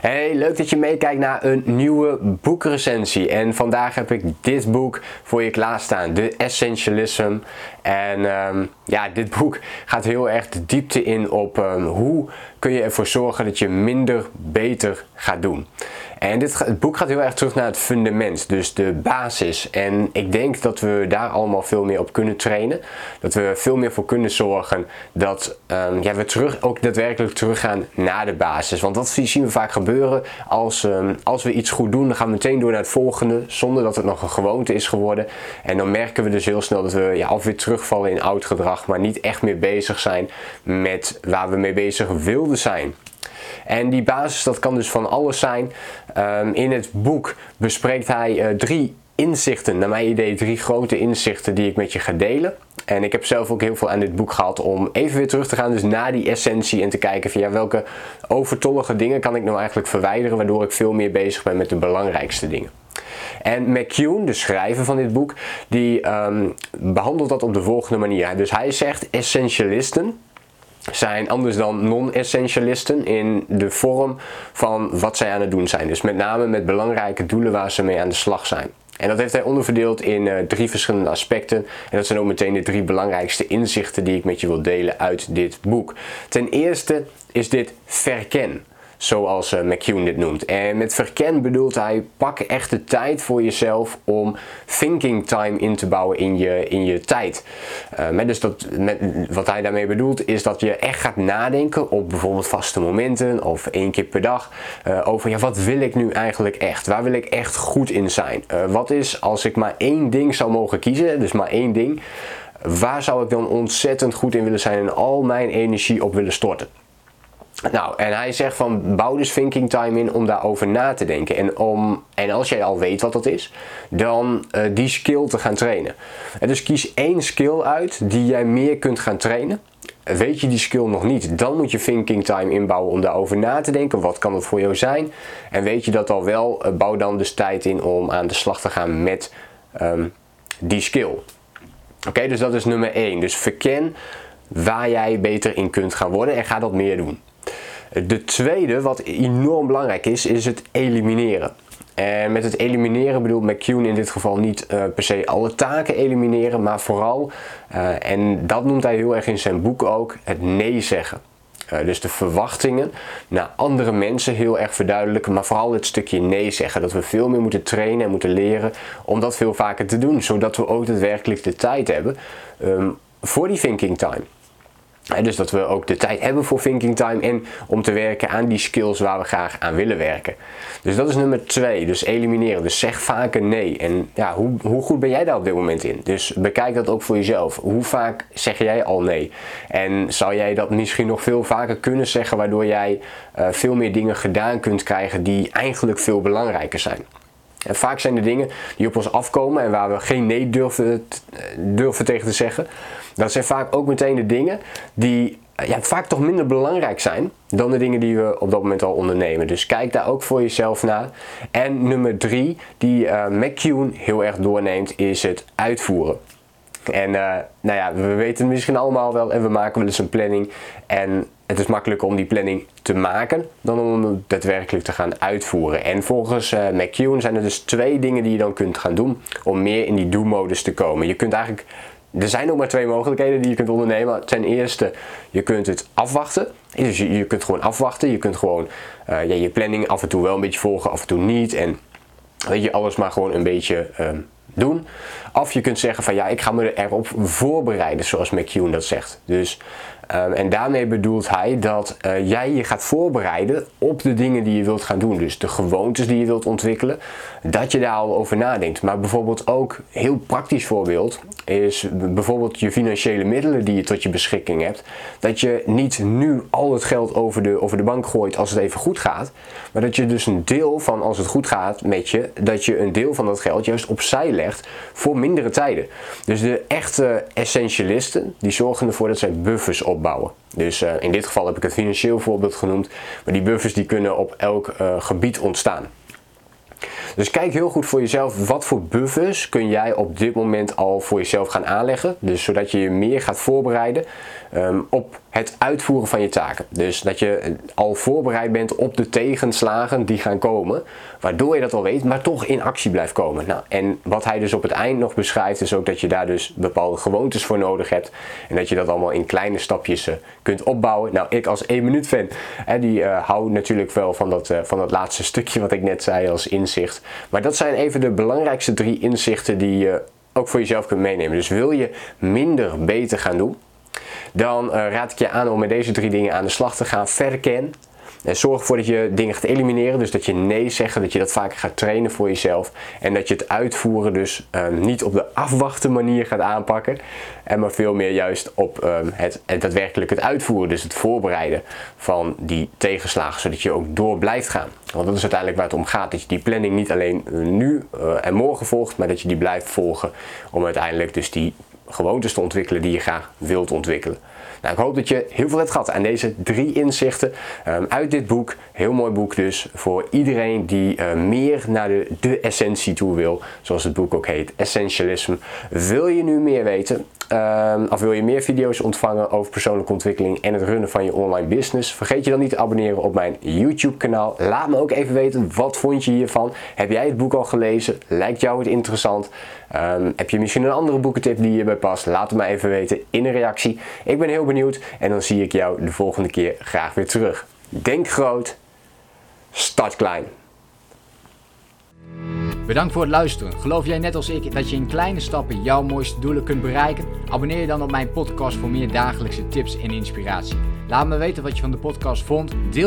Hey, leuk dat je meekijkt naar een nieuwe boekrecensie. En vandaag heb ik dit boek voor je klaarstaan, The Essentialism. En ehm, ja, dit boek gaat heel erg de diepte in op um, hoe kun je ervoor zorgen dat je minder beter gaat doen. En dit, het boek gaat heel erg terug naar het fundament, dus de basis. En ik denk dat we daar allemaal veel meer op kunnen trainen. Dat we veel meer voor kunnen zorgen dat um, ja, we terug, ook daadwerkelijk teruggaan naar de basis. Want dat zien we vaak gebeuren als, um, als we iets goed doen, dan gaan we meteen door naar het volgende, zonder dat het nog een gewoonte is geworden. En dan merken we dus heel snel dat we ja, alweer terugvallen in oud gedrag, maar niet echt meer bezig zijn met waar we mee bezig wilden zijn. En die basis, dat kan dus van alles zijn. Um, in het boek bespreekt hij uh, drie inzichten, naar mijn idee drie grote inzichten die ik met je ga delen. En ik heb zelf ook heel veel aan dit boek gehad om even weer terug te gaan dus naar die essentie en te kijken van ja, welke overtollige dingen kan ik nou eigenlijk verwijderen waardoor ik veel meer bezig ben met de belangrijkste dingen. En McCune, de schrijver van dit boek, die um, behandelt dat op de volgende manier. Dus hij zegt essentialisten, zijn anders dan non-essentialisten in de vorm van wat zij aan het doen zijn. Dus met name met belangrijke doelen waar ze mee aan de slag zijn. En dat heeft hij onderverdeeld in uh, drie verschillende aspecten. En dat zijn ook meteen de drie belangrijkste inzichten die ik met je wil delen uit dit boek. Ten eerste is dit verken zoals uh, McCune dit noemt. En met verken bedoelt hij, pak echt de tijd voor jezelf om thinking time in te bouwen in je, in je tijd. Uh, met dus dat, met, wat hij daarmee bedoelt is dat je echt gaat nadenken op bijvoorbeeld vaste momenten of één keer per dag uh, over ja, wat wil ik nu eigenlijk echt? Waar wil ik echt goed in zijn? wat is als ik maar één ding zou mogen kiezen, dus maar één ding, waar zou ik dan ontzettend goed in willen zijn en al mijn energie op willen storten? Nou, en hij zegt van bouw dus thinking time in om daarover na te denken. En, om, en als jij al weet wat dat is, dan uh, die skill te gaan trainen. En dus kies één skill uit die jij meer kunt gaan trainen. Weet je die skill nog niet, dan moet je thinking time inbouwen om daarover na te denken. Wat kan het voor jou zijn? En weet je dat al wel, uh, bouw dan dus tijd in om aan de slag te gaan met um, die skill. Oké, dus dat is nummer 1. Dus verken waar jij beter in kunt gaan worden en ga dat meer doen. De tweede, wat enorm belangrijk is, is het elimineren. En met het elimineren bedoelt McCune in dit geval niet uh, per se alle taken elimineren, maar vooral, uh, en dat noemt hij heel erg in zijn boek ook, het nee zeggen. Uh, dus de verwachtingen naar andere mensen heel erg verduidelijken, maar vooral het stukje nee zeggen. Dat we veel meer moeten trainen en moeten leren om dat veel vaker te doen, zodat we ook daadwerkelijk de tijd hebben um, voor die thinking time dus dat we ook de tijd hebben voor thinking time en om te werken aan die skills waar we graag aan willen werken. Dus dat is nummer twee. Dus elimineren. Dus zeg vaker nee. En ja, hoe, hoe goed ben jij daar op dit moment in? Dus bekijk dat ook voor jezelf. Hoe vaak zeg jij al nee? En zou jij dat misschien nog veel vaker kunnen zeggen, waardoor jij uh, veel meer dingen gedaan kunt krijgen die eigenlijk veel belangrijker zijn? En vaak zijn er dingen die op ons afkomen en waar we geen nee durven, durven tegen te zeggen. Dat zijn vaak ook meteen de dingen die ja, vaak toch minder belangrijk zijn dan de dingen die we op dat moment al ondernemen. Dus kijk daar ook voor jezelf naar. En nummer drie, die uh, McCune heel erg doorneemt, is het uitvoeren. En uh, nou ja, we weten het misschien allemaal wel en we maken wel eens een planning. En het is makkelijker om die planning te maken dan om hem daadwerkelijk te gaan uitvoeren. En volgens uh, McCune zijn er dus twee dingen die je dan kunt gaan doen om meer in die do-modus te komen. Je kunt eigenlijk er zijn ook maar twee mogelijkheden die je kunt ondernemen. Ten eerste, je kunt het afwachten. Dus je, je kunt gewoon afwachten. Je kunt gewoon uh, ja, je planning af en toe wel een beetje volgen, af en toe niet. En weet je, alles maar gewoon een beetje um, doen. Of je kunt zeggen van ja, ik ga me erop voorbereiden, zoals McCune dat zegt. Dus Um, en daarmee bedoelt hij dat uh, jij je gaat voorbereiden op de dingen die je wilt gaan doen. Dus de gewoontes die je wilt ontwikkelen, dat je daar al over nadenkt. Maar bijvoorbeeld ook, heel praktisch voorbeeld, is bijvoorbeeld je financiële middelen die je tot je beschikking hebt. Dat je niet nu al het geld over de, over de bank gooit als het even goed gaat. Maar dat je dus een deel van, als het goed gaat met je, dat je een deel van dat geld juist opzij legt voor mindere tijden. Dus de echte essentialisten, die zorgen ervoor dat zij buffers op Dus uh, in dit geval heb ik het financieel voorbeeld genoemd, maar die buffers die kunnen op elk uh, gebied ontstaan. Dus kijk heel goed voor jezelf wat voor buffers kun jij op dit moment al voor jezelf gaan aanleggen. Dus zodat je je meer gaat voorbereiden um, op het uitvoeren van je taken. Dus dat je al voorbereid bent op de tegenslagen die gaan komen. Waardoor je dat al weet, maar toch in actie blijft komen. Nou, en wat hij dus op het eind nog beschrijft, is ook dat je daar dus bepaalde gewoontes voor nodig hebt. En dat je dat allemaal in kleine stapjes uh, kunt opbouwen. Nou, ik als 1 minuut fan, hè, die uh, hou natuurlijk wel van dat, uh, van dat laatste stukje wat ik net zei als inzicht. Maar dat zijn even de belangrijkste drie inzichten die je ook voor jezelf kunt meenemen. Dus wil je minder beter gaan doen, dan uh, raad ik je aan om met deze drie dingen aan de slag te gaan. Verken. En zorg ervoor dat je dingen gaat elimineren. Dus dat je nee zeggen, dat je dat vaker gaat trainen voor jezelf. En dat je het uitvoeren dus um, niet op de afwachten manier gaat aanpakken. En maar veel meer juist op um, het, het daadwerkelijk het uitvoeren. Dus het voorbereiden van die tegenslagen. Zodat je ook door blijft gaan. Want dat is uiteindelijk waar het om gaat. Dat je die planning niet alleen nu uh, en morgen volgt. Maar dat je die blijft volgen. Om uiteindelijk dus die gewoontes te ontwikkelen die je graag wilt ontwikkelen. Nou, ik hoop dat je heel veel hebt gehad aan deze drie inzichten um, uit dit boek. Heel mooi boek dus voor iedereen die uh, meer naar de, de essentie toe wil. Zoals het boek ook heet, Essentialism. Wil je nu meer weten? Um, of wil je meer video's ontvangen over persoonlijke ontwikkeling en het runnen van je online business? Vergeet je dan niet te abonneren op mijn YouTube kanaal. Laat me ook even weten, wat vond je hiervan? Heb jij het boek al gelezen? Lijkt jou het interessant? Um, heb je misschien een andere boekentip die hierbij past? Laat het me even weten in een reactie. Ik ben heel benieuwd en dan zie ik jou de volgende keer graag weer terug. Denk groot, start klein. Bedankt voor het luisteren. Geloof jij net als ik dat je in kleine stappen jouw mooiste doelen kunt bereiken? Abonneer je dan op mijn podcast voor meer dagelijkse tips en inspiratie. Laat me weten wat je van de podcast vond. Deel